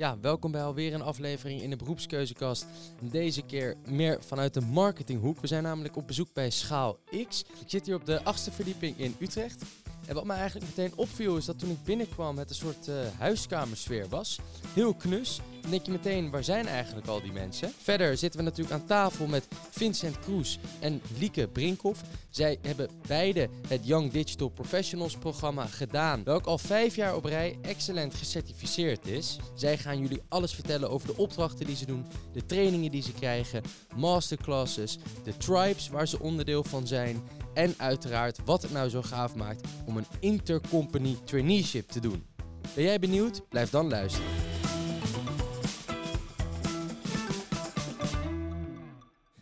Ja, welkom bij alweer een aflevering in de beroepskeuzekast. Deze keer meer vanuit de marketinghoek. We zijn namelijk op bezoek bij Schaal X. Ik zit hier op de achtste verdieping in Utrecht. En wat me eigenlijk meteen opviel is dat toen ik binnenkwam het een soort uh, huiskamersfeer was. Heel knus. Dan denk je meteen, waar zijn eigenlijk al die mensen? Verder zitten we natuurlijk aan tafel met Vincent Kroes en Lieke Brinkhoff. Zij hebben beide het Young Digital Professionals programma gedaan, welk al vijf jaar op rij excellent gecertificeerd is. Zij gaan jullie alles vertellen over de opdrachten die ze doen, de trainingen die ze krijgen, masterclasses, de tribes waar ze onderdeel van zijn en uiteraard wat het nou zo gaaf maakt om een intercompany traineeship te doen. Ben jij benieuwd? Blijf dan luisteren.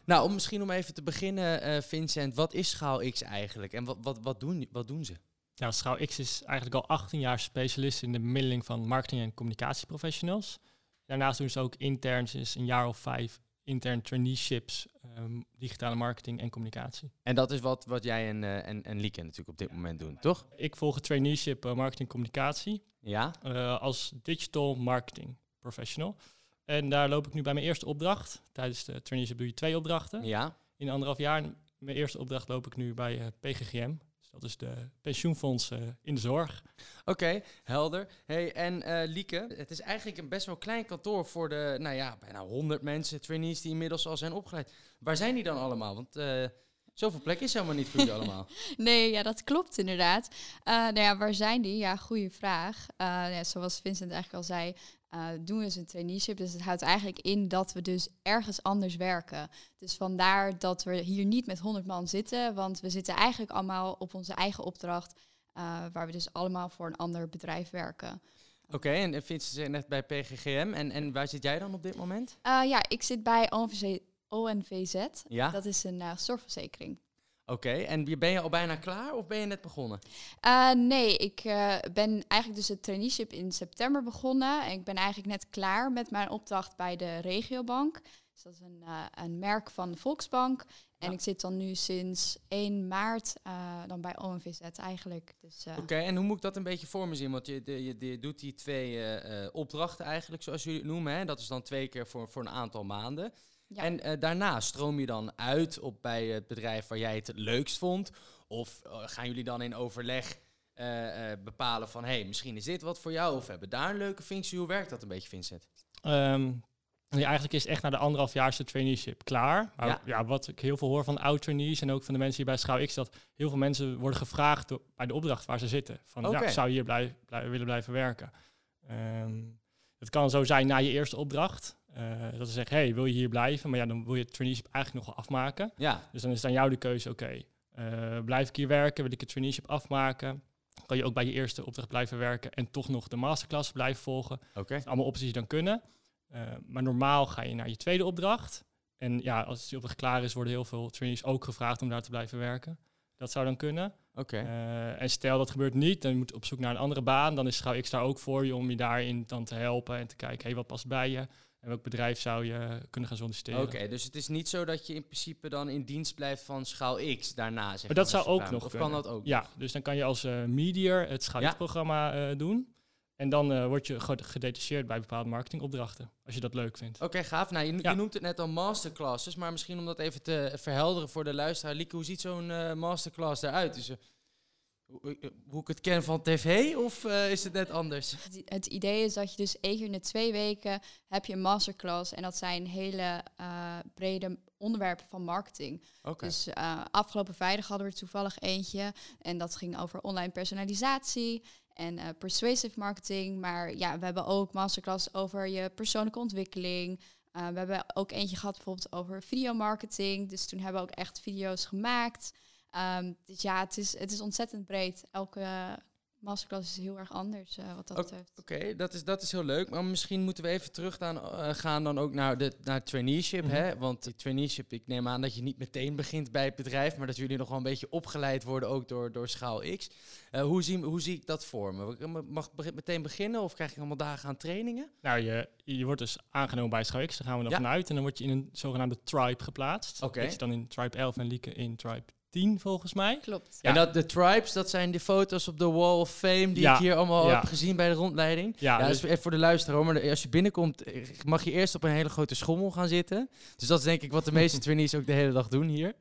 Nou, om misschien om even te beginnen, uh, Vincent, wat is Schaal X eigenlijk en wat, wat, wat, doen, wat doen ze? Ja, Schaal X is eigenlijk al 18 jaar specialist in de bemiddeling van marketing- en communicatieprofessionals. Daarnaast doen ze ook intern sinds een jaar of vijf intern traineeships, um, digitale marketing en communicatie. En dat is wat, wat jij en, uh, en, en Lieke natuurlijk op dit moment doen, toch? Ik volg een traineeship uh, marketing communicatie ja? Uh, als digital marketing professional. En daar loop ik nu bij mijn eerste opdracht. Tijdens de traineeship doe je twee opdrachten. Ja. In anderhalf jaar. Mijn eerste opdracht loop ik nu bij PGGM. Dat is de pensioenfonds in de zorg. Oké, helder. Hey, en uh, Lieke, het is eigenlijk een best wel klein kantoor voor de, nou ja, bijna 100 mensen, trainees die inmiddels al zijn opgeleid. Waar zijn die dan allemaal? Want uh, zoveel plek is helemaal niet voor jullie allemaal. Nee, ja, dat klopt inderdaad. Uh, nou ja, waar zijn die? Ja, goede vraag. ja, zoals Vincent eigenlijk al zei, doen we dus een traineeship. Dus het houdt eigenlijk in dat we dus ergens anders werken. Dus vandaar dat we hier niet met 100 man zitten, want we zitten eigenlijk allemaal op onze eigen opdracht. Waar we dus allemaal voor een ander bedrijf werken. Oké, okay, en Vincent zit net bij PGGM. En, en waar zit jij dan op dit moment? Ja, ik zit bij ONVZ. ONVZ. Ja? Dat is een uh, zorgverzekering. Oké, okay, en ben je al bijna klaar of ben je net begonnen? Uh, nee, ik uh, ben eigenlijk dus het traineeship in september begonnen. En ik ben eigenlijk net klaar met mijn opdracht bij de regiobank. Dus dat is een, uh, een merk van de Volksbank. En ja. ik zit dan nu sinds 1 maart dan bij OMVZ eigenlijk. Dus, Oké, okay, en hoe moet ik dat een beetje voor me zien? Want je, je, je, je doet die twee opdrachten eigenlijk, zoals jullie het noemen. Hè? Dat is dan twee keer voor, voor een aantal maanden. Ja. En uh, daarna stroom je dan uit op bij het bedrijf waar jij het het leukst vond? Of uh, gaan jullie dan in overleg uh, bepalen van... hé, hey, misschien is dit wat voor jou of hebben daar een leuke functie? Hoe werkt dat een beetje, Vincent? Um, ja, eigenlijk is echt na de anderhalfjaarste traineeship klaar. Maar ja. ja. wat ik heel veel hoor van oud-trainees en ook van de mensen hier bij Schouw X... dat heel veel mensen worden gevraagd door, bij de opdracht waar ze zitten. Van, okay. ja, zou je hier blij, blij, willen blijven werken? Um, het kan zo zijn na je eerste opdracht... Uh, dat ze zeggen, hey, wil je hier blijven? Maar ja, dan wil je het traineeship eigenlijk nog wel afmaken. Ja. Dus dan is het aan jou de keuze, oké, okay, uh, blijf ik hier werken? Wil ik het traineeship afmaken? Kan je ook bij je eerste opdracht blijven werken en toch nog de masterclass blijven volgen? Oké. Okay. allemaal opties die dan kunnen. Uh, maar normaal ga je naar je tweede opdracht. En ja, als die opdracht klaar is, worden heel veel trainees ook gevraagd om daar te blijven werken. Dat zou dan kunnen. Oké. Okay. Uh, en stel dat gebeurt niet, dan moet je op zoek naar een andere baan. Dan is Schouw X daar ook voor je om je daarin dan te helpen en te kijken, hey, wat past bij je? En welk bedrijf zou je kunnen gaan solliciteren? Oké, okay, dus het is niet zo dat je in principe dan in dienst blijft van Schaal X daarna. Zeg maar dat zou ook nog Of kunnen. kan dat ook? Ja, dus dan kan je als uh, medier het Schaal X-programma ja? uh, doen. En dan uh, word je gedetacheerd bij bepaalde marketingopdrachten, als je dat leuk vindt. Oké, okay, gaaf. Nou, je, ja. je, noemt het net al masterclasses, maar misschien om dat even te verhelderen voor de luisteraar. Lieke, hoe ziet zo'n masterclass eruit? Dus, hoe, hoe ik het ken van tv of uh, is het net anders? Het, het, idee is dat je dus één keer in de twee weken heb je een masterclass. En dat zijn hele uh, brede onderwerpen van marketing. Okay. Dus uh, afgelopen vrijdag hadden we er toevallig eentje. En dat ging over online personalisatie en persuasive marketing. Maar ja, we hebben ook masterclass over je persoonlijke ontwikkeling. we hebben ook eentje gehad bijvoorbeeld over videomarketing. Dus toen hebben we ook echt video's gemaakt. Um, dus ja, het is, het is ontzettend breed. Elke masterclass is heel erg anders uh, wat dat betreft. Oké, okay, dat, is, dat is heel leuk. Maar misschien moeten we even terug dan, uh, gaan dan ook naar, de, naar het traineeship. Mm -hmm. hè? Want die traineeship, ik neem aan dat je niet meteen begint bij het bedrijf... maar dat jullie nog wel een beetje opgeleid worden ook door, door Schaal X. Uh, hoe, zie, hoe zie ik dat voor me? Mag ik meteen beginnen of krijg ik allemaal dagen aan trainingen? Nou, je, je wordt dus aangenomen bij Schaal X. Daar gaan we dan ja. vanuit. En dan word je in een zogenaamde tribe geplaatst. Oké. Okay. Dat je dan in tribe 11 en Lieke in tribe 2010 volgens mij. Klopt. En dat de tribes, dat zijn de foto's op de Wall of Fame die ik hier allemaal heb gezien bij de rondleiding. Ja, ja dus even voor de luisteraar, maar als je binnenkomt eh, mag je eerst op een hele grote schommel gaan zitten. Dus dat is denk ik wat de meeste trainees ook de hele dag doen hier.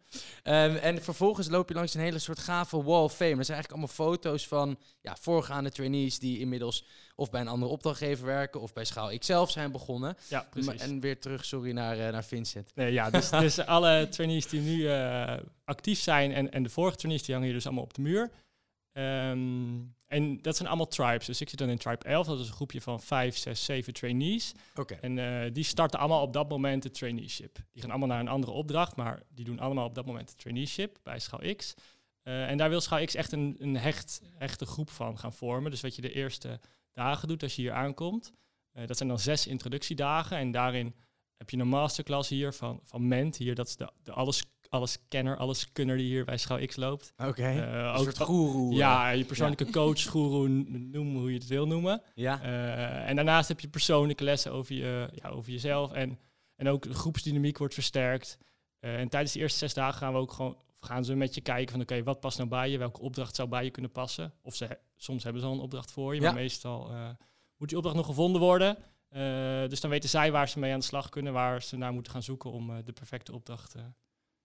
Um, en vervolgens loop je langs een hele soort gave Wall of Fame. Dat zijn eigenlijk allemaal foto's van ja, voorgaande trainees die inmiddels of bij een andere opdrachtgever werken of bij Schaal zelf zijn begonnen. Ja, precies. En weer terug, sorry, naar, uh, naar Vincent. Nee, ja, dus, dus alle trainees die nu uh, actief zijn en, en de vorige trainees die hangen hier dus allemaal op de muur. Um, en dat zijn allemaal tribes. Dus ik zit dan in tribe 11, dat is een groepje van 5, 6, 7 trainees. Oké. En uh, die starten allemaal op dat moment de traineeship. Die gaan allemaal naar een andere opdracht, maar die doen allemaal op dat moment de traineeship bij Schaal X. Uh, en daar wil Schaal X echt een, een hecht, hechte groep van gaan vormen. Dus wat je de eerste dagen doet als je hier aankomt. Uh, dat zijn dan zes introductiedagen. En daarin heb je een masterclass hier van, van Ment. Hier, dat is de, de alles, alles kenner, alles kunner die hier bij Schouw X loopt. Oké, okay. uh, ook guru. Ja, je persoonlijke coach, guru, noem hoe je het wil noemen. Ja. Uh, en daarnaast heb je persoonlijke lessen over, je, ja, over jezelf. En, en ook de groepsdynamiek wordt versterkt. Uh, en tijdens de eerste zes dagen gaan we ook gewoon gaan ze met je kijken van oké, wat past nou bij je? Welke opdracht zou bij je kunnen passen? Of ze, soms hebben ze al een opdracht voor je, maar meestal uh, moet die opdracht nog gevonden worden. Uh, dus dan weten zij waar ze mee aan de slag kunnen, waar ze naar moeten gaan zoeken om uh, de perfecte opdracht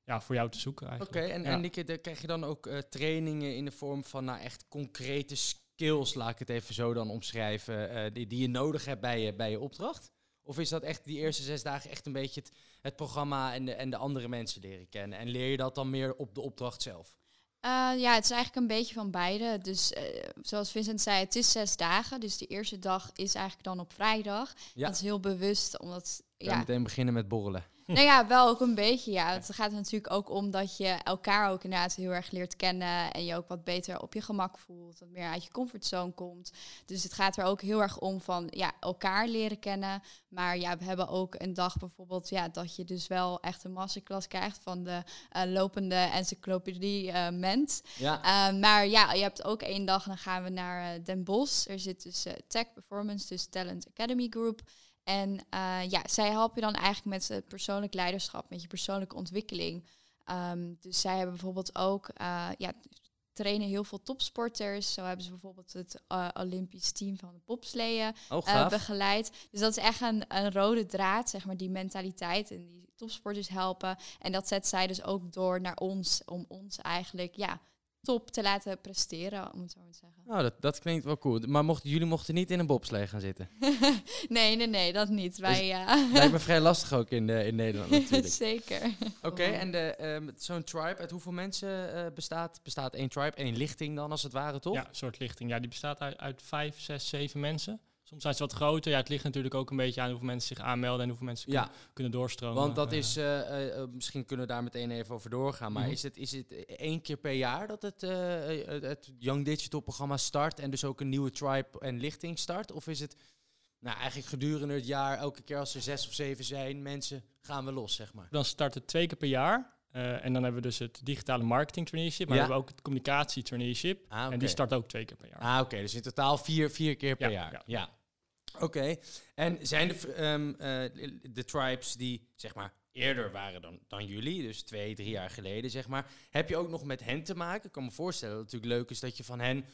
ja, voor jou te zoeken. Oké, en, ja. en Nikke, krijg je dan ook trainingen in de vorm van nou, echt concrete skills, laat ik het even zo dan omschrijven, die, die je nodig hebt bij je, bij je opdracht? Of is dat echt die eerste zes dagen echt een beetje het, het programma en de, en de andere mensen leren kennen? En leer je dat dan meer op de opdracht zelf? Uh, ja, het is eigenlijk een beetje van beide. Dus uh, zoals Vincent zei, het is zes dagen. Dus de eerste dag is eigenlijk dan op vrijdag. Ja. Dat is heel bewust, omdat... Ja, meteen beginnen met borrelen. Nou ja, wel ook een beetje, ja. Het gaat natuurlijk ook om dat je elkaar ook inderdaad heel erg leert kennen en je ook wat beter op je gemak voelt, wat meer uit je comfortzone komt. Dus het gaat er ook heel erg om van, ja, elkaar leren kennen. Maar ja, we hebben ook een dag bijvoorbeeld, ja, dat je dus wel echt een masterclass krijgt van de uh, lopende encyclopedie uh, Ment. Ja. Uh, maar ja, je hebt ook één dag, dan gaan we naar Den Bosch. Er zit dus Tech Performance, dus Talent Academy Group. En uh, ja, zij helpen je dan eigenlijk met het persoonlijk leiderschap, met je persoonlijke ontwikkeling. Um, dus zij hebben bijvoorbeeld ook, uh, ja, trainen heel veel topsporters. Zo hebben ze bijvoorbeeld het uh, Olympisch team van de bobsleeën oh, begeleid. Dus dat is echt een, een rode draad, zeg maar, die mentaliteit en die topsporters helpen. En dat zet zij dus ook door naar ons, om ons eigenlijk, ja, top te laten presteren, om het zo maar te zeggen. Nou, dat, dat klinkt wel cool. Maar mochten, jullie mochten niet in een bobslee gaan zitten? nee, nee, nee, dat niet. Wij, ja. Uh... Lijkt me vrij lastig ook in, de, in Nederland natuurlijk. Zeker. Oké, en de, um, zo'n tribe, uit hoeveel mensen uh, bestaat? Bestaat één tribe, één lichting dan als het ware, toch? Ja, een soort lichting. Ja, die bestaat uit, uit vijf, zes, zeven mensen. Soms zijn ze wat groter. Ja, het ligt natuurlijk ook een beetje aan hoeveel mensen zich aanmelden en hoeveel mensen ja. kunnen, kunnen doorstromen. Want dat is, uh, uh, misschien kunnen we daar meteen even over doorgaan. Maar mm -hmm. is, het, is het één keer per jaar dat het, uh, het Young Digital programma start en dus ook een nieuwe tribe en lichting start? Of is het nou, eigenlijk gedurende het jaar, elke keer als er zes of zeven zijn, mensen gaan we los, zeg maar? Dan start het twee keer per jaar. Uh, en dan hebben we dus het digitale marketing traineeship, maar ja. we hebben ook het communicatie traineeship. Ah, okay. En die start ook twee keer per jaar. Ah, oké. Okay. Dus in totaal vier, vier keer per ja, jaar. Ja. ja. Oké. En zijn de, um, uh, de tribes die, zeg maar, eerder waren dan, dan jullie, dus twee, drie jaar geleden, zeg maar, heb je ook nog met hen te maken? Ik kan me voorstellen dat het natuurlijk leuk is dat je van hen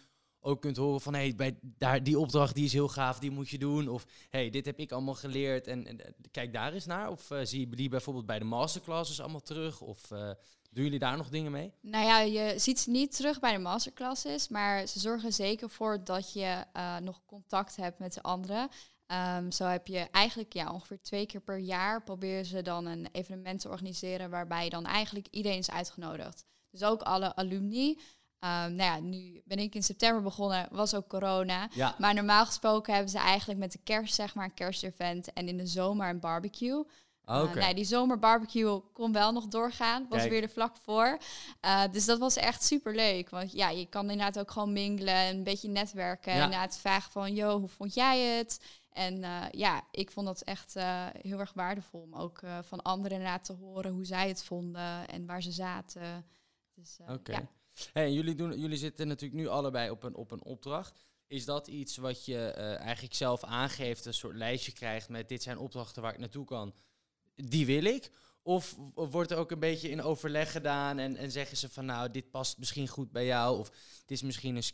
ook kunt horen van, hey, bij daar, die opdracht die is heel gaaf, die moet je doen. Of, hey, dit heb ik allemaal geleerd en, en kijk daar eens naar. Of uh, zie je die bijvoorbeeld bij de masterclasses allemaal terug? Of doen jullie daar nog dingen mee? Nou ja, je ziet ze niet terug bij de masterclasses, maar ze zorgen zeker voor dat je uh, nog contact hebt met de anderen. Um, zo heb je eigenlijk ja, ongeveer twee keer per jaar proberen ze dan een evenement te organiseren waarbij dan eigenlijk iedereen is uitgenodigd. Dus ook alle alumni. Um, nou ja, nu ben ik in september begonnen, was ook corona. Ja. Maar normaal gesproken hebben ze eigenlijk met de kerst, zeg maar, een kerstevent en in de zomer een barbecue. Okay. Uh, nou, die zomerbarbecue kon wel nog doorgaan. Was Kijk. weer er vlak voor. Uh, dus dat was echt super leuk. Want ja, je kan inderdaad ook gewoon mingelen en een beetje netwerken. Ja. En inderdaad vragen van, yo, hoe vond jij het? En uh, ja, ik vond dat echt heel erg waardevol om ook van anderen inderdaad te horen hoe zij het vonden en waar ze zaten. Dus, Oké. Okay. Ja. Hey, jullie, doen, jullie zitten natuurlijk nu allebei op een, op een opdracht. Is dat iets wat je eigenlijk zelf aangeeft, een soort lijstje krijgt met dit zijn opdrachten waar ik naartoe kan? Die wil ik. Of wordt er ook een beetje in overleg gedaan en, en zeggen ze van nou, dit past misschien goed bij jou. Of het is misschien een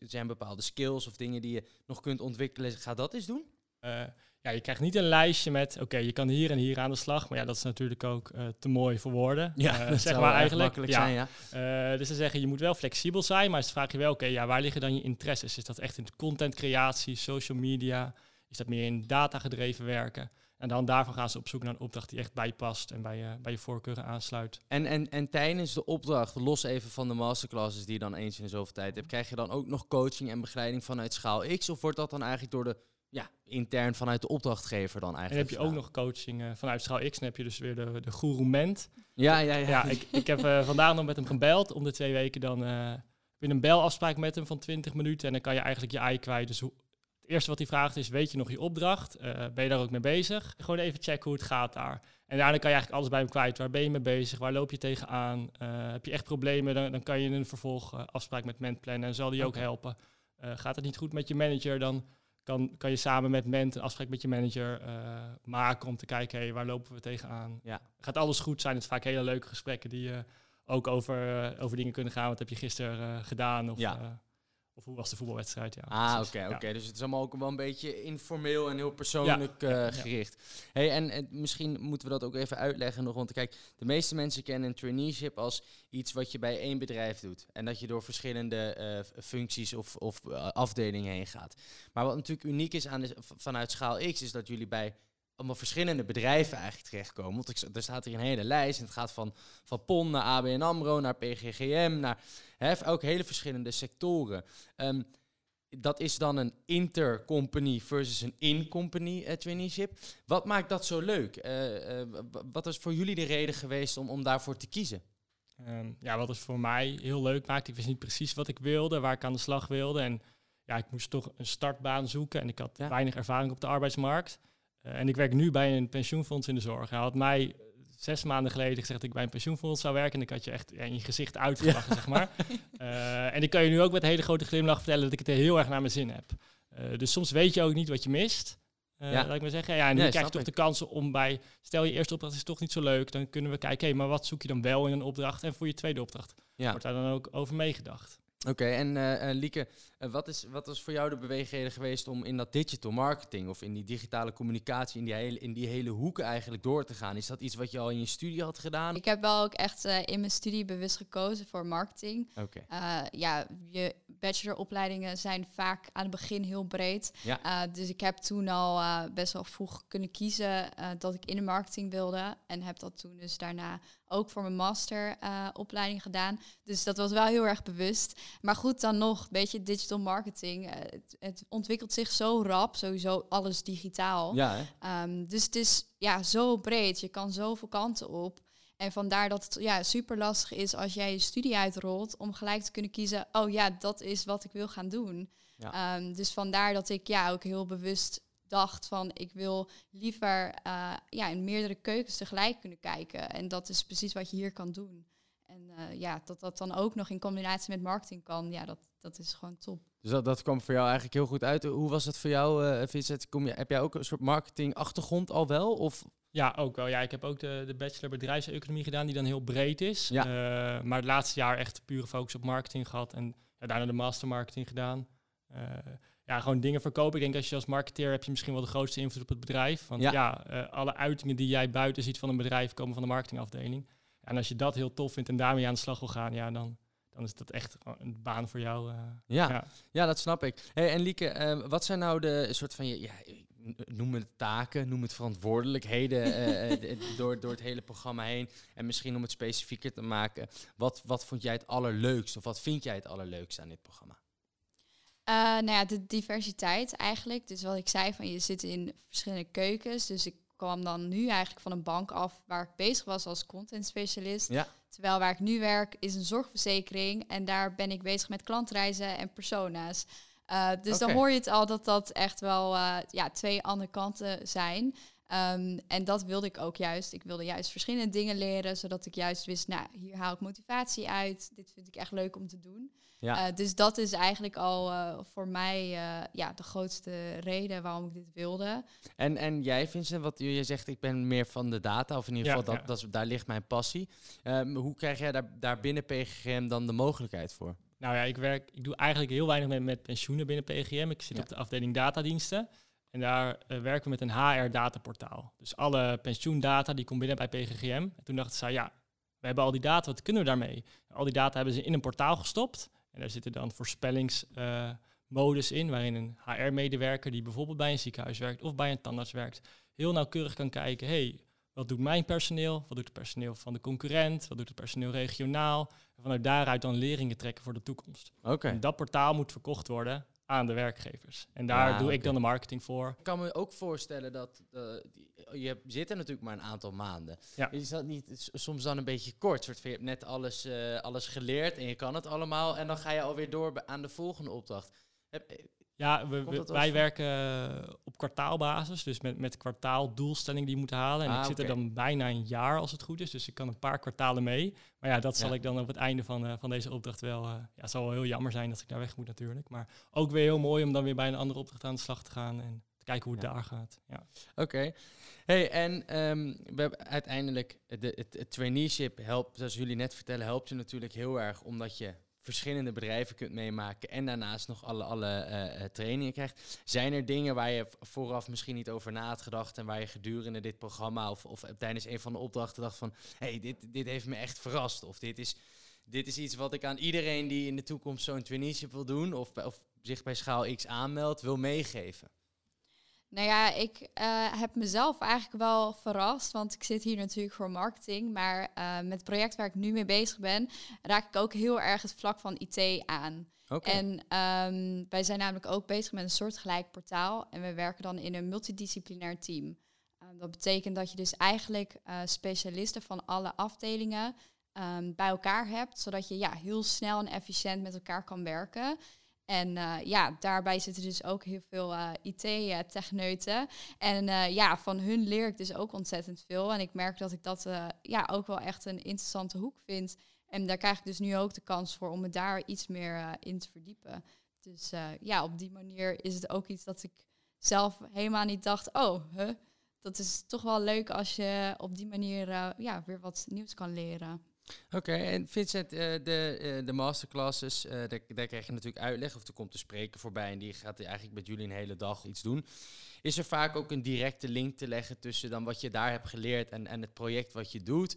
zijn bepaalde skills of dingen die je nog kunt ontwikkelen. Ga dat eens doen. Uh, ja, je krijgt niet een lijstje met, oké, je kan hier en hier aan de slag. Maar ja, dat is natuurlijk ook uh, te mooi voor woorden. Ja, uh, zeg maar eigenlijk. ja. Zijn, ja. Dus ze zeggen, je moet wel flexibel zijn, maar ze vraag je wel, oké, ja, waar liggen dan je interesses? Is dat echt in contentcreatie, social media? Is dat meer in data gedreven werken? En dan daarvan gaan ze op zoek naar een opdracht die echt bij je past en bij je, bij je voorkeuren aansluit. En, en, en tijdens de opdracht, los even van de masterclasses die je dan eens in de zoveel tijd hebt, krijg je dan ook nog coaching en begeleiding vanuit Schaal X? Of wordt dat dan eigenlijk door de ja, intern vanuit de opdrachtgever dan eigenlijk. En heb je ook nog coaching uh, vanuit Schaal X. Dan heb je dus weer de, de Guru Ment. Ja, ja, ja. ja ik, ik heb uh, vandaag nog met hem gebeld. Om de twee weken dan uh, heb een belafspraak met hem van 20 minuten. En dan kan je eigenlijk je ei kwijt. Dus hoe, eerste wat hij vraagt is, weet je nog je opdracht? ben je daar ook mee bezig? Gewoon even checken hoe het gaat daar. En daarna kan je eigenlijk alles bij hem kwijt. Waar ben je mee bezig? Waar loop je tegenaan? heb je echt problemen? Dan, dan kan je een vervolgafspraak met Ment plannen. En zal die ook helpen. gaat het niet goed met je manager? Dan kan, kan je samen met Ment een afspraak met je manager maken om te kijken, hey, waar lopen we tegenaan? Ja. Gaat alles goed zijn? Het vaak hele leuke gesprekken die uh, ook over, over dingen kunnen gaan. Wat heb je gisteren gedaan? Of, ja. Of hoe was de voetbalwedstrijd? Ja, ah, oké, oké. Dus het is allemaal ook wel een beetje informeel en heel persoonlijk ja. gericht. Hey, en, en, misschien moeten we dat ook even uitleggen nog. Want kijk, de meeste mensen kennen een traineeship als iets wat je bij één bedrijf doet. En dat je door verschillende uh, functies of, of afdelingen heen gaat. Maar wat natuurlijk uniek is aan de, vanuit Schaal X, is dat jullie bij allemaal verschillende bedrijven eigenlijk terechtkomen. Want ik, er staat hier een hele lijst. En het gaat van, van PON naar ABN AMRO, naar PGGM, naar hè, ook hele verschillende sectoren. Um, dat is dan een intercompany versus een in-company uh, traineeship. Wat maakt dat zo leuk? Uh, uh, wat is voor jullie de reden geweest om, om daarvoor te kiezen? Um, ja, wat het voor mij heel leuk maakt. Ik wist niet precies wat ik wilde, waar ik aan de slag wilde. En ja, ik moest toch een startbaan zoeken. En ik had weinig ervaring op de arbeidsmarkt. Uh, en ik werk nu bij een pensioenfonds in de zorg. Hij had mij zes maanden geleden gezegd dat ik bij een pensioenfonds zou werken. En ik had je echt in je gezicht uitgelachen, zeg maar. Uh, en ik kan je nu ook met een hele grote glimlach vertellen dat ik het er heel erg naar mijn zin heb. Uh, dus soms weet je ook niet wat je mist. Uh, ja. Laat ik maar zeggen. Ja, en nu krijg je toch de kans om bij... Stel, je eerste opdracht is toch niet zo leuk. Dan kunnen we kijken, hé, maar wat zoek je dan wel in een opdracht? En voor je tweede opdracht ja. wordt daar dan ook over meegedacht. Oké, en uh, Lieke, uh, wat, is, wat was voor jou de beweegreden geweest om in dat digital marketing of in die digitale communicatie, in die, hele, in die hele hoeken eigenlijk door te gaan? Is dat iets wat je al in je studie had gedaan? Ik heb wel ook echt uh, in mijn studie bewust gekozen voor marketing. Oké. ja, je bacheloropleidingen zijn vaak aan het begin heel breed. Ja. dus ik heb toen al best wel vroeg kunnen kiezen dat ik in de marketing wilde. En heb dat toen dus daarna ook voor mijn masteropleiding gedaan. Dus dat was wel heel erg bewust. Maar goed, dan nog, een beetje digital marketing. Uh, het, het, ontwikkelt zich zo rap, sowieso alles digitaal. Ja, um, dus het is ja, zo breed, je kan zoveel kanten op. En vandaar dat het ja, super lastig is als jij je studie uitrolt om gelijk te kunnen kiezen, oh ja, dat is wat ik wil gaan doen. Ja. Um, dus vandaar dat ik ja ook heel bewust dacht van ik wil liever uh, ja, in meerdere keukens tegelijk kunnen kijken. En dat is precies wat je hier kan doen. En uh, ja, dat dat dan ook nog in combinatie met marketing kan, ja, dat, dat is gewoon top. Dus dat, dat kwam voor jou eigenlijk heel goed uit. Hoe was het voor jou, uh, Vincent? Kom je, heb jij ook een soort marketing-achtergrond al wel? Of? Ja, ook wel. Ja, ik heb ook de, de bachelor bedrijfseconomie gedaan, die dan heel breed is. Ja. Uh, maar het laatste jaar echt pure focus op marketing gehad. En ja, daarna de master marketing gedaan. Uh, ja, gewoon dingen verkopen. Ik denk als je als marketeer heb je misschien wel de grootste invloed op het bedrijf. Want ja, ja alle uitingen die jij buiten ziet van een bedrijf komen van de marketingafdeling. En als je dat heel tof vindt en daarmee aan de slag wil gaan, ja, dan, dan is dat echt een baan voor jou. Uh, ja, ja, ja. dat snap ik. Hey, en Lieke, uh, wat zijn nou de soort van, ja, noem het taken, noem het verantwoordelijkheden uh, door, door het hele programma heen. En misschien om het specifieker te maken, wat, wat vond jij het allerleukst of wat vind jij het allerleukste aan dit programma? nou ja, de diversiteit eigenlijk. Dus wat ik zei, van je zit in verschillende keukens. Dus ik kwam dan nu eigenlijk van een bank af waar ik bezig was als content specialist. Ja. Terwijl waar ik nu werk is een zorgverzekering en daar ben ik bezig met klantreizen en persona's. dus dan hoor je het al dat dat echt wel ja, twee andere kanten zijn. Ehm, en dat wilde ik ook juist. Ik wilde juist verschillende dingen leren, zodat ik juist wist, nou, hier haal ik motivatie uit. Dit vind ik echt leuk om te doen. Ja. Uh, dus dat is eigenlijk al uh, voor mij uh, ja, de grootste reden waarom ik dit wilde. En, en jij, Vincent, wat je zegt, ik ben meer van de data, of in ieder geval, dat, dat, daar ligt mijn passie. Um, hoe krijg jij daar, daar binnen PGGM dan de mogelijkheid voor? Nou ja, ik, werk, ik doe eigenlijk heel weinig met, met pensioenen binnen PGM. Ik zit op de afdeling datadiensten. En daar uh, werken we met een HR-dataportaal. Dus alle pensioendata die komt binnen bij PGGM. En toen dachten ze, ja, we hebben al die data, wat kunnen we daarmee? Al die data hebben ze in een portaal gestopt. En daar zitten dan voorspellingsmodus uh, in, waarin een HR-medewerker die bijvoorbeeld bij een ziekenhuis werkt of bij een tandarts werkt, heel nauwkeurig kan kijken, hey, wat doet mijn personeel? Wat doet het personeel van de concurrent? Wat doet het personeel regionaal? En vanuit daaruit dan leringen trekken voor de toekomst. Oké. En dat portaal moet verkocht worden aan de werkgevers. En daar doe ik dan de marketing voor. Ik kan me ook voorstellen dat uh, je zit er natuurlijk maar een aantal maanden. Ja. Is dat niet soms dan een beetje kort? Soort van, je hebt net alles, uh, alles geleerd en je kan het allemaal en dan ga je alweer door aan de volgende opdracht. Ja, we, wij werken eh, op kwartaalbasis, dus met, met kwartaaldoelstelling die moeten halen. En ah, ik zit er dan bijna een jaar als het goed is, dus ik kan een paar kwartalen mee. Maar ja, dat zal ik dan op het einde van, uh, van deze opdracht wel... Uh, ja, het zal wel heel jammer zijn dat ik daar weg moet natuurlijk. Maar ook weer heel mooi om dan weer bij een andere opdracht aan de slag te gaan en te kijken hoe het daar gaat. Ja. Oké. Hey, en um, we hebben uiteindelijk de, het, het traineeship helpt, zoals jullie net vertellen, helpt je natuurlijk heel erg omdat je verschillende bedrijven kunt meemaken en daarnaast nog alle, alle uh, trainingen krijgt. Zijn er dingen waar je vooraf misschien niet over na had gedacht en waar je gedurende dit programma of, of tijdens een van de opdrachten dacht van, hey, dit, dit heeft me echt verrast of dit is, dit is iets wat ik aan iedereen die in de toekomst zo'n traineeship wil doen of, of zich bij Schaal X aanmeldt, wil meegeven? Nou ja, ik uh, heb mezelf eigenlijk wel verrast, want ik zit hier natuurlijk voor marketing. Maar uh, met het project waar ik nu mee bezig ben, raak ik ook heel erg het vlak van IT aan. Okay. En um, wij zijn namelijk ook bezig met een soortgelijk portaal. En we werken dan in een multidisciplinair team. Um, dat betekent dat je dus eigenlijk uh, specialisten van alle afdelingen um, bij elkaar hebt, zodat je ja, heel snel en efficiënt met elkaar kan werken. En uh, ja, daarbij zitten dus ook heel veel uh, IT-techneuten. En uh, ja, van hun leer ik dus ook ontzettend veel. En ik merk dat ik dat ja, ook wel echt een interessante hoek vind. En daar krijg ik dus nu ook de kans voor om me daar iets meer in te verdiepen. Dus ja, op die manier is het ook iets dat ik zelf helemaal niet dacht, oh, huh, dat is toch wel leuk als je op die manier ja, weer wat nieuws kan leren. Oké, en Vincent, uh, de, uh, de masterclasses, uh, daar, krijg je natuurlijk uitleg of er komt een spreker voorbij en die gaat eigenlijk met jullie een hele dag iets doen. Is er vaak ook een directe link te leggen tussen dan wat je daar hebt geleerd en, en het project wat je doet?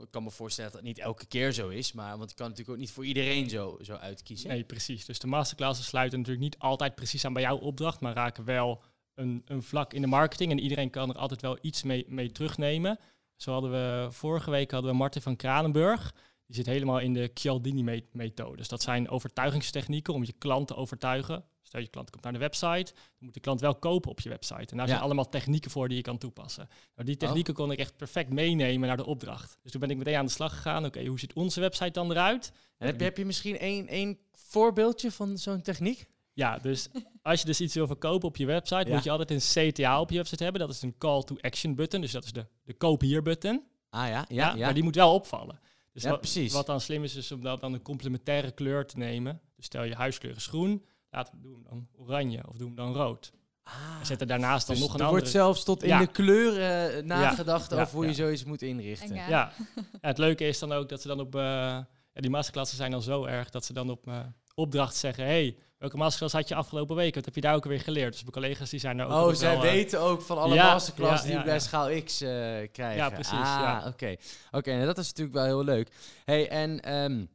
Ik kan me voorstellen dat het niet elke keer zo is, maar want je kan natuurlijk ook niet voor iedereen zo, zo uitkiezen. Nee, precies. Dus de masterclasses sluiten natuurlijk niet altijd precies aan bij jouw opdracht, maar raken wel een, een vlak in de marketing en iedereen kan er altijd wel iets mee, mee terugnemen. Zo hadden we vorige week hadden we Martin van Kranenburg. Die zit helemaal in de Cialdini-methode. Dus dat zijn overtuigingstechnieken om je klant te overtuigen. Stel je klant komt naar de website, dan moet de klant wel kopen op je website. En daar zijn allemaal technieken voor die je kan toepassen. Nou, die technieken oh. kon ik echt perfect meenemen naar de opdracht. Dus toen ben ik meteen aan de slag gegaan. Oké, hoe ziet onze website dan eruit? En heb, je, heb je misschien één, één voorbeeldje van zo'n techniek? Ja, dus als je dus iets wil verkopen op je website, moet je altijd een CTA op je website hebben. Dat is een call to action button. Dus dat is de, de koop hier button. Ah ja, ja, ja, Maar die moet wel opvallen. Dus wat, precies. wat dan slim is, is om dat dan een complementaire kleur te nemen. Dus stel je huiskleur is groen, laten we doen dan oranje of doen hem dan rood. Ah, en zet er daarnaast dan dus nog een er andere... wordt zelfs tot in de kleuren uh, nagedacht over hoe je zoiets moet inrichten. Ja. ja. het leuke is dan ook dat ze dan op... Uh, die masterklassen zijn dan zo erg dat ze dan op uh, opdracht zeggen... hey, Welke masterclass had je afgelopen week? Wat heb je daar ook weer geleerd? Dus mijn collega's die zijn er ook. Oh, zij eh, weten ook van alle ja, masterclass die we bij Schaal X uh, krijgen. Ja, precies. Ah, oké. Oké, nou, dat is natuurlijk wel heel leuk. Hey, en um,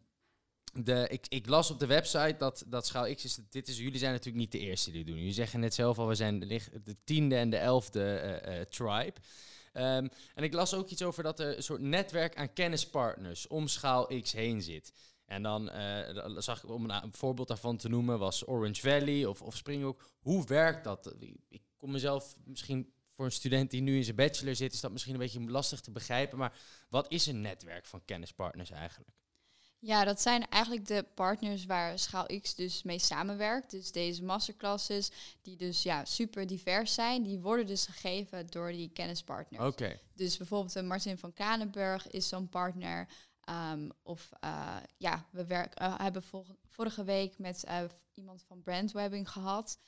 de, ik, ik, las op de website dat, dat Schaal X is. Dit is. Jullie zijn natuurlijk niet de eerste die het doen. Jullie zeggen net zelf al, we zijn de, de tiende en de elfde uh, tribe. Um, en ik las ook iets over dat er een soort netwerk aan kennispartners om Schaal X heen zit. En dan uh, zag ik, om een, voorbeeld daarvan te noemen, was Orange Valley of, of Springbok. Hoe werkt dat? Ik kom mezelf misschien voor een student die nu in zijn bachelor zit, is dat misschien een beetje lastig te begrijpen. Maar wat is een netwerk van kennispartners eigenlijk? Ja, dat zijn eigenlijk de partners waar Schaal X dus mee samenwerkt. Dus deze masterclasses, die dus ja, super divers zijn, die worden dus gegeven door die kennispartners. Oké. Dus bijvoorbeeld uh, Martin van Kranenburg is zo'n partner. Um, of uh, ja, we werk, uh, hebben vorige week met iemand van brandwebbing gehad.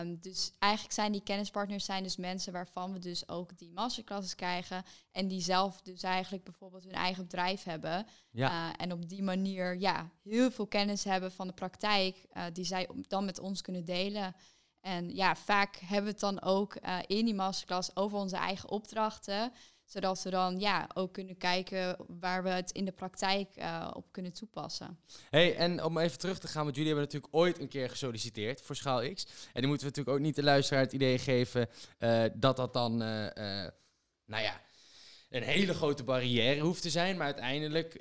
Um, dus eigenlijk zijn die kennispartners zijn dus mensen waarvan we dus ook die masterclasses krijgen. En die zelf dus eigenlijk bijvoorbeeld hun eigen bedrijf hebben. Ja. En op die manier ja, heel veel kennis hebben van de praktijk. Die zij dan met ons kunnen delen. En ja, vaak hebben we het dan ook in die masterclass over onze eigen opdrachten zodat we dan ja, ook kunnen kijken waar we het in de praktijk uh, op kunnen toepassen. Hey, en om even terug te gaan, want jullie hebben natuurlijk ooit een keer gesolliciteerd voor Schaal X. En die moeten we natuurlijk ook niet de luisteraar het idee geven uh, dat dat dan, uh, nou ja, een hele grote barrière hoeft te zijn. Maar uiteindelijk,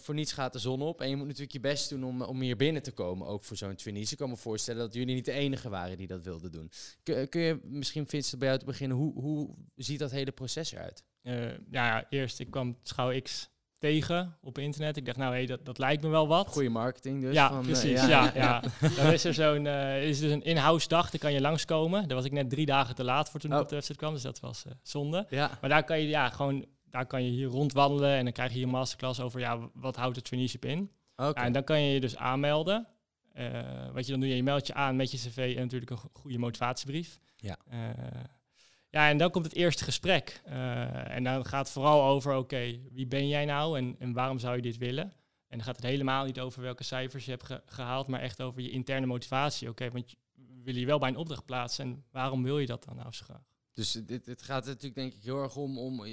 voor niets gaat de zon op. En je moet natuurlijk je best doen om, om hier binnen te komen, ook voor zo'n trainees. Ik kan me voorstellen dat jullie niet de enige waren die dat wilden doen. Kun, kun je misschien, Vincent, bij jou te beginnen, hoe, hoe ziet dat hele proces eruit? Uh, ja, eerst ik kwam Schouw X tegen op internet. Ik dacht, nou hé, hey, dat, dat lijkt me wel wat. Goede marketing dus. Ja, van, precies. Uh, ja, ja, ja. Dan is er zo'n uh, is dus een in-house dag, dan kan je langskomen. Daar was ik net drie dagen te laat voor toen oh. ik op de website kwam, dus dat was zonde. Ja. Maar daar kan je ja, gewoon, daar kan je hier rondwandelen en dan krijg je hier een masterclass over, ja, wat houdt het traineeship in? Okay. en dan kan je je dus aanmelden. wat je dan doe, je, je meldt je aan met je cv en natuurlijk een goede motivatiebrief. Ja. Ja, en dan komt het eerste gesprek. Uh, en dan gaat het vooral over, oké, wie ben jij nou en, en waarom zou je dit willen? En dan gaat het helemaal niet over welke cijfers je hebt gehaald, maar echt over je interne motivatie. Oké, want willen je wel bij een opdracht plaatsen en waarom wil je dat dan nou zo graag? Dus dit, het gaat natuurlijk denk ik heel erg om, om,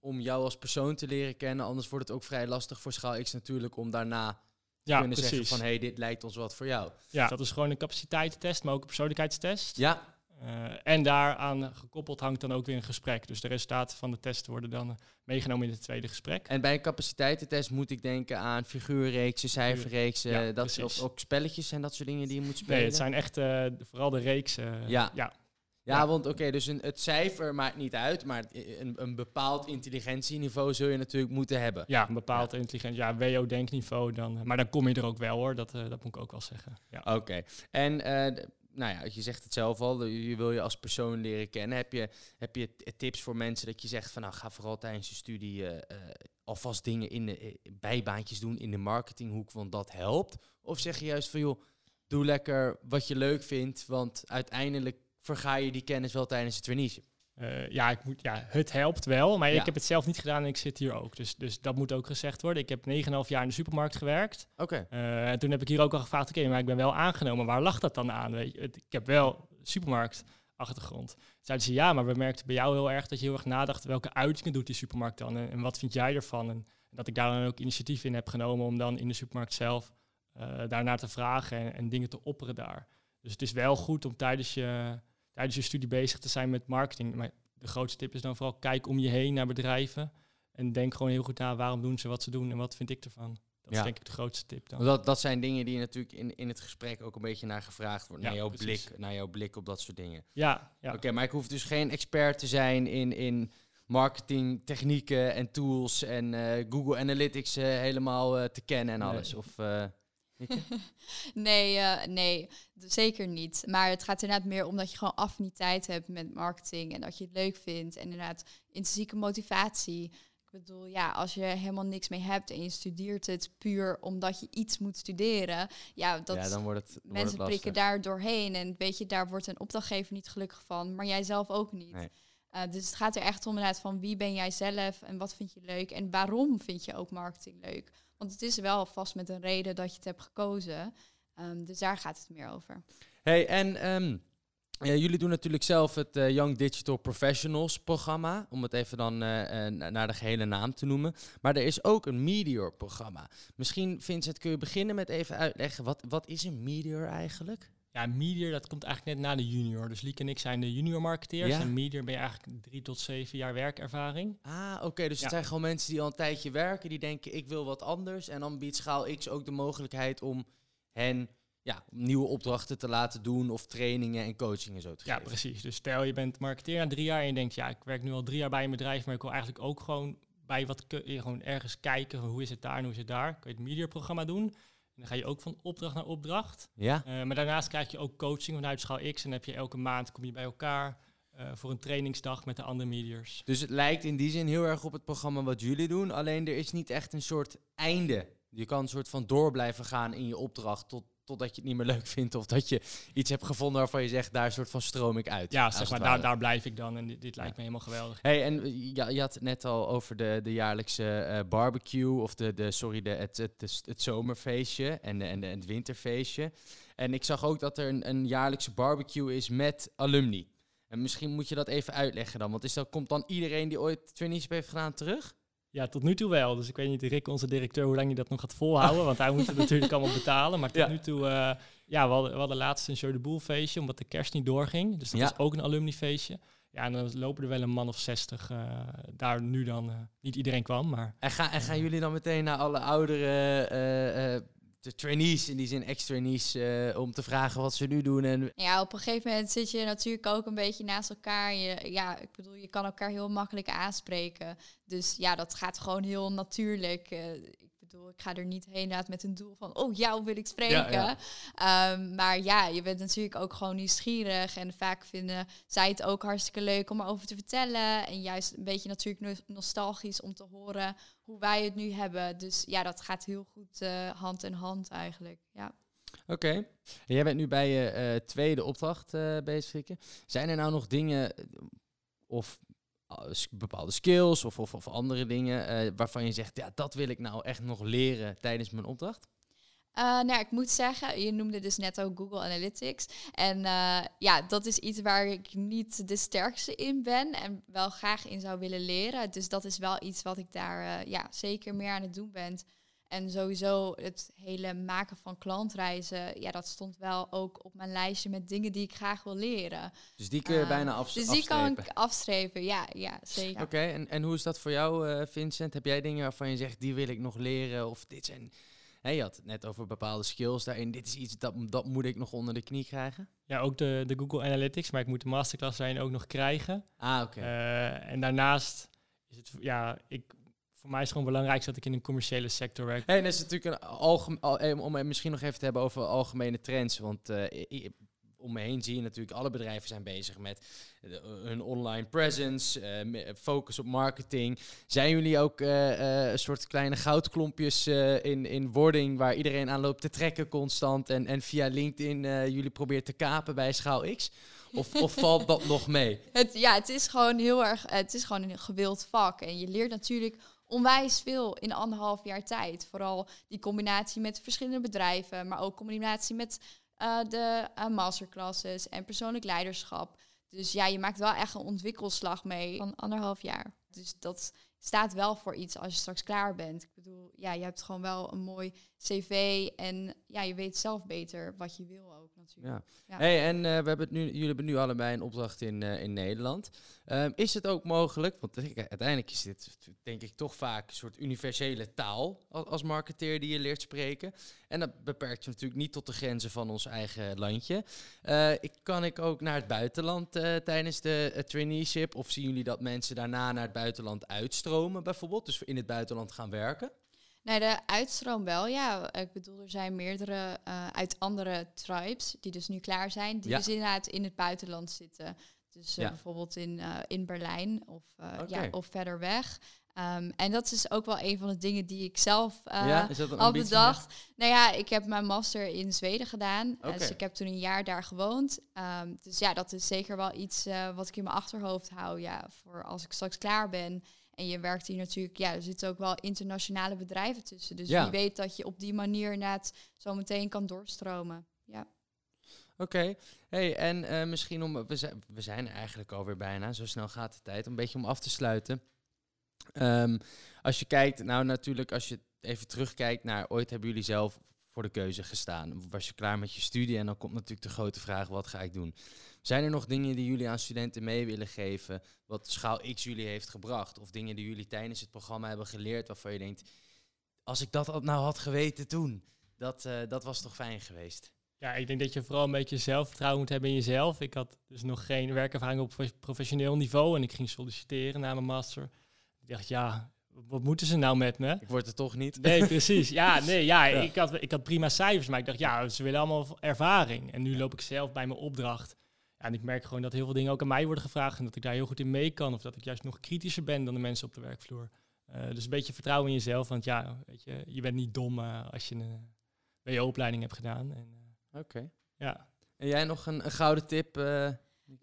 om jou als persoon te leren kennen. Anders wordt het ook vrij lastig voor Schaal X natuurlijk om daarna ja, kunnen precies. zeggen van hé, hey, dit lijkt ons wat voor jou. Ja, dat is gewoon een capaciteitstest, maar ook een persoonlijkheidstest. Ja. Uh, en daaraan gekoppeld hangt dan ook weer een gesprek. Dus de resultaten van de test worden dan meegenomen in het tweede gesprek. En bij een capaciteitentest moet ik denken aan figuurreeksen, cijferreeksen, ja, dat of ook spelletjes en dat soort dingen die je moet spelen. Nee, het zijn echt uh, vooral de reeksen. ja. ja. Ja, want oké, dus een, het cijfer maakt niet uit, maar een, een bepaald intelligentieniveau zul je natuurlijk moeten hebben. Ja, een bepaald ja. intelligent, ja, WO-denkniveau dan. Maar dan kom je er ook wel hoor, dat, uh, dat moet ik ook wel zeggen. Ja. Oké, en uh, nou ja, je zegt het zelf al, je wil je als persoon leren kennen. Heb je, heb je tips voor mensen dat je zegt van nou ga vooral tijdens je studie uh, alvast dingen in de uh, bijbaantjes doen in de marketinghoek, want dat helpt? Of zeg je juist van joh, doe lekker wat je leuk vindt, want uiteindelijk verga je die kennis wel tijdens het traineeship? Uh, ja, ik moet, ja, het helpt wel, maar ik heb het zelf niet gedaan en ik zit hier ook. Dus, dus dat moet ook gezegd worden. Ik heb 9,5 jaar in de supermarkt gewerkt. Oké. Uh, en toen heb ik hier ook al gevraagd, oké, maar ik ben wel aangenomen. Waar lag dat dan aan? Weet je? Ik heb wel supermarktachtergrond. Zeiden ze, ja, maar we merkten bij jou heel erg dat je heel erg nadacht... welke uitingen doet die supermarkt dan en, en wat vind jij ervan? En, dat ik daar dan ook initiatief in heb genomen om dan in de supermarkt zelf uh, daarnaar te vragen en, en dingen te opperen daar. Dus het is wel goed om tijdens je tijdens je studie bezig te zijn met marketing. Maar de grootste tip is dan vooral kijk om je heen naar bedrijven. En denk gewoon heel goed na waarom doen ze wat ze doen en wat vind ik ervan. Dat is denk ik de grootste tip dan. Dat, dat zijn dingen die natuurlijk in, in het gesprek ook een beetje naar gevraagd wordt. naar, jouw blik, naar jouw blik op dat soort dingen. Ja, ja. Oké, maar ik hoef dus geen expert te zijn in, in marketing, technieken en tools en uh, Google Analytics uh, helemaal uh, te kennen en alles. Of, nee, uh, nee, zeker niet. Maar het gaat inderdaad meer om dat je gewoon affiniteit hebt met marketing en dat je het leuk vindt. En inderdaad, intrinsieke motivatie. Ik bedoel, ja, als je helemaal niks mee hebt en je studeert het puur omdat je iets moet studeren, ja, dat ja, dan wordt het, mensen wordt prikken daar doorheen. En weet je, daar wordt een opdrachtgever niet gelukkig van, maar jij zelf ook niet. Nee. Uh, dus het gaat er echt om inderdaad van wie ben jij zelf en wat vind je leuk en waarom vind je ook marketing leuk. Want het is wel vast met een reden dat je het hebt gekozen. Um, dus daar gaat het meer over. Hey, en ja, jullie doen natuurlijk zelf het uh, Young Digital Professionals programma, om het even dan uh, naar de gehele naam te noemen. Maar er is ook een Meteor programma. Misschien, Vincent, kun je beginnen met even uitleggen, wat, wat is een Meteor eigenlijk? Ja, Meteor, dat komt eigenlijk net na de junior. Dus Liek en ik zijn de junior marketeers. En Meteor ben je eigenlijk drie tot zeven jaar werkervaring. Ah, oké. dus het zijn gewoon mensen die al een tijdje werken. Die denken, ik wil wat anders. En dan biedt Schaal X ook de mogelijkheid om hen ja, nieuwe opdrachten te laten doen. Of trainingen en coachingen zo te ja, geven. Ja, precies. Dus stel je bent marketeer na drie jaar en je denkt, ja, ik werk nu al drie jaar bij een bedrijf. Maar ik wil eigenlijk ook gewoon bij wat gewoon ergens kijken, hoe is het daar en hoe is het daar. Kun je het mediaprogramma doen. Dan ga je ook van opdracht naar opdracht. Ja. Uh, maar daarnaast krijg je ook coaching vanuit Schaal X. En dan heb je elke maand kom je bij elkaar uh, voor een trainingsdag met de andere mediërs. Dus het lijkt in die zin heel erg op het programma wat jullie doen. Alleen er is niet echt een soort einde. Je kan een soort van door blijven gaan in je opdracht tot totdat je het niet meer leuk vindt. Of dat je iets hebt gevonden waarvan je zegt, daar soort van stroom ik uit. Ja, zeg maar, daar, daar blijf ik dan. En dit, dit lijkt me helemaal geweldig. Hey, en ja, je had het net al over de, de jaarlijkse uh, barbecue. Of de, de sorry, de, het, het, het, zomerfeestje en, de, en, de, het winterfeestje. En ik zag ook dat er een, een jaarlijkse barbecue is met alumni. En misschien moet je dat even uitleggen dan. Want is dat, komt dan iedereen die ooit traineeship heeft gedaan terug? Ja, tot nu toe wel. Dus ik weet niet, Rick, onze directeur, hoe lang hij dat nog gaat volhouden. Want hij moet het natuurlijk allemaal betalen. Maar tot nu toe, uh, ja, we hadden, we hadden laatst een Show de Boel feestje, omdat de kerst niet doorging. Dus dat ja. is ook een alumni feestje. Ja, en dan lopen er wel een man of zestig uh, daar nu dan. Uh, niet iedereen kwam, maar... En, ga, en gaan jullie dan meteen naar alle oudere de trainees, in die zin ex-trainees, uh, om te vragen wat ze nu doen. En... Ja, op een gegeven moment zit je natuurlijk ook een beetje naast elkaar. Je, ja, ik bedoel, je kan elkaar heel makkelijk aanspreken. Dus ja, dat gaat gewoon heel natuurlijk. Ik bedoel, ik ga er niet heen inderdaad met een doel van, oh, jou wil ik spreken. Um, maar ja, je bent natuurlijk ook gewoon nieuwsgierig. En vaak vinden zij het ook hartstikke leuk om erover te vertellen. En juist een beetje natuurlijk nostalgisch om te horen hoe wij het nu hebben. Dus ja, dat gaat heel goed uh, hand in hand eigenlijk. Ja. Oké. Okay. Jij bent nu bij je uh, tweede opdracht uh, bezig. Zijn er nou nog dingen of bepaalde skills of, of, of andere dingen uh, waarvan je zegt, ja, dat wil ik nou echt nog leren tijdens mijn opdracht? Uh, nou, ik moet zeggen, je noemde dus net ook Google Analytics. En ja, dat is iets waar ik niet de sterkste in ben en wel graag in zou willen leren. Dus dat is wel iets wat ik daar ja, zeker meer aan het doen ben. En sowieso het hele maken van klantreizen, ja, dat stond wel ook op mijn lijstje met dingen die ik graag wil leren. Dus die kun je uh, bijna af, Dus die kan ik afstrepen, ja, ja zeker. Oké, okay, en, en hoe is dat voor jou, uh, Vincent? Heb jij dingen waarvan je zegt, die wil ik nog leren? Of dit zijn... Hey, je had het net over bepaalde skills daarin. Dit is iets dat, dat moet ik nog onder de knie krijgen. Ja, ook de, de Google Analytics, maar ik moet de masterclass zijn ook nog krijgen. Ah, oké. Okay. Uh, en daarnaast is het, ja, ik voor mij is het gewoon belangrijk dat ik in een commerciële sector werk. Hey, en dat is natuurlijk een algemeen, al, om misschien nog even te hebben over algemene trends. Want uh, om me heen zie je natuurlijk, alle bedrijven zijn bezig met hun online presence, uh, focus op marketing. Zijn jullie ook uh, uh, een soort kleine goudklompjes in, in wording waar iedereen aan loopt te trekken constant en, en via LinkedIn jullie probeert te kapen bij Schaal X? Of, of valt dat nog mee? Het, ja, het is gewoon heel erg, het is gewoon een gewild vak. En je leert natuurlijk onwijs veel in anderhalf jaar tijd. Vooral die combinatie met verschillende bedrijven, maar ook combinatie met uh, de uh, masterclasses en persoonlijk leiderschap. Dus ja, je maakt wel echt een ontwikkelslag mee van anderhalf jaar. Dus dat staat wel voor iets als je straks klaar bent. Ik bedoel, ja, je hebt gewoon wel een mooi cv en ja, je weet zelf beter wat je wil ook natuurlijk. Ja. Hey, en uh, we hebben het nu, jullie hebben nu allebei een opdracht in, uh, in Nederland. Um, is het ook mogelijk, want uiteindelijk is dit denk ik toch vaak een soort universele taal als, als marketeer die je leert spreken. En dat beperkt je natuurlijk niet tot de grenzen van ons eigen landje. Uh, ik, kan ik ook naar het buitenland tijdens de traineeship? Of zien jullie dat mensen daarna naar het buitenland uitstromen bijvoorbeeld? Dus in het buitenland gaan werken? Nee, de uitstroom wel, ja. Ik bedoel, er zijn meerdere uh, uit andere tribes die dus nu klaar zijn, die ja. dus inderdaad in het buitenland zitten. Dus uh, ja. bijvoorbeeld in, uh, in Berlijn of, okay. ja, of verder weg. Um, en dat is ook wel een van de dingen die ik zelf ja, al bedacht. Nou ja, ik heb mijn master in Zweden gedaan. Okay. Dus ik heb toen een jaar daar gewoond. Um, dus ja, dat is zeker wel iets wat ik in mijn achterhoofd hou. Ja, voor als ik straks klaar ben. En je werkt hier natuurlijk, ja, er zitten ook wel internationale bedrijven tussen. Dus ja. wie weet dat je op die manier net zo meteen kan doorstromen. Ja. Oké, okay. hey, en uh, misschien om, we zijn, we zijn eigenlijk alweer bijna, zo snel gaat de tijd, een beetje om af te sluiten. Um, als je kijkt, nou natuurlijk, als je even terugkijkt naar ooit hebben jullie zelf voor de keuze gestaan. Was je klaar met je studie en dan komt natuurlijk de grote vraag, wat ga ik doen? Zijn er nog dingen die jullie aan studenten mee willen geven, wat Schaal X jullie heeft gebracht? Of dingen die jullie tijdens het programma hebben geleerd, waarvan je denkt, als ik dat nou had geweten toen, dat, uh, dat was toch fijn geweest? Ja, ik denk dat je vooral een beetje zelfvertrouwen moet hebben in jezelf. Ik had dus nog geen werkervaring op professioneel niveau en ik ging solliciteren na mijn master. Ik dacht, ja, wat moeten ze nou met me? Ik word er toch niet. Nee, precies. Ja, nee, ja, Ik, had, ik had prima cijfers, maar ik dacht, ja, ze willen allemaal ervaring. En nu loop ik zelf bij mijn opdracht. En ik merk gewoon dat heel veel dingen ook aan mij worden gevraagd en dat ik daar heel goed in mee kan. Of dat ik juist nog kritischer ben dan de mensen op de werkvloer. Uh, dus een beetje vertrouwen in jezelf, want ja, weet je, je bent niet dom uh, als je een WO-opleiding hebt gedaan. Uh, Oké. Ja. En jij nog een, een gouden tip?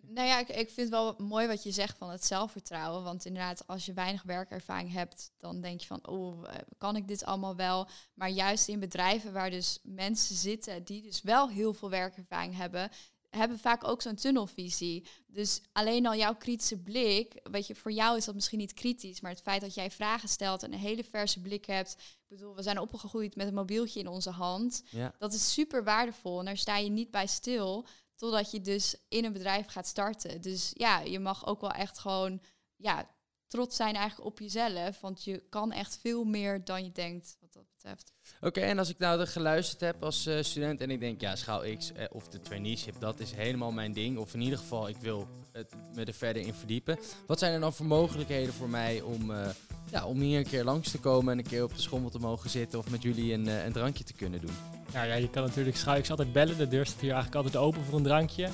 Nou ja, ik, ik vind het wel mooi wat je zegt van het zelfvertrouwen. Want inderdaad, als je weinig werkervaring hebt, dan denk je van, oh, kan ik dit allemaal wel? Maar juist in bedrijven waar dus mensen zitten die dus wel heel veel werkervaring hebben, hebben vaak ook zo'n tunnelvisie. Dus alleen al jouw kritische blik, weet je, voor jou is dat misschien niet kritisch, maar het feit dat jij vragen stelt en een hele verse blik hebt. Ik bedoel, we zijn opgegroeid met een mobieltje in onze hand. Ja. Dat is super waardevol en daar sta je niet bij stil totdat je dus in een bedrijf gaat starten. Dus ja, je mag ook wel echt gewoon ja, trots zijn eigenlijk op jezelf, want je kan echt veel meer dan je denkt wat dat betreft. Oké, en als ik nou er geluisterd heb als uh, student en ik denk, ja, schaal X eh, of de traineeship, dat is helemaal mijn ding. Of in ieder geval, ik wil het, me er verder in verdiepen. Wat zijn er dan voor mogelijkheden voor mij om, uh, ja, om hier een keer langs te komen en een keer op de schommel te mogen zitten of met jullie een, een drankje te kunnen doen? Ja, ja, je kan natuurlijk X altijd bellen. De deur staat hier eigenlijk altijd open voor een drankje.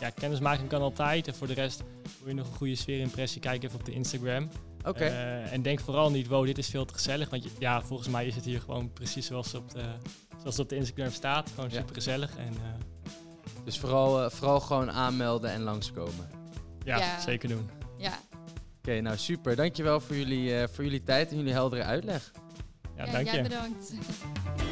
ja, kennismaking kan altijd. En voor de rest wil je nog een goede sfeerimpressie, kijk even op de Instagram. Oké. Eh, en denk vooral niet, wow, dit is veel te gezellig. Want ja, volgens mij is het hier gewoon precies zoals, op de, zoals op de Instagram staat. Gewoon super gezellig. En, uh, dus vooral, uh, vooral gewoon aanmelden en langskomen. Ja, ja. zeker doen. Ja. Oké, nou super. Dankjewel voor jullie, voor jullie tijd en jullie heldere uitleg. Ja, dank je. bedankt.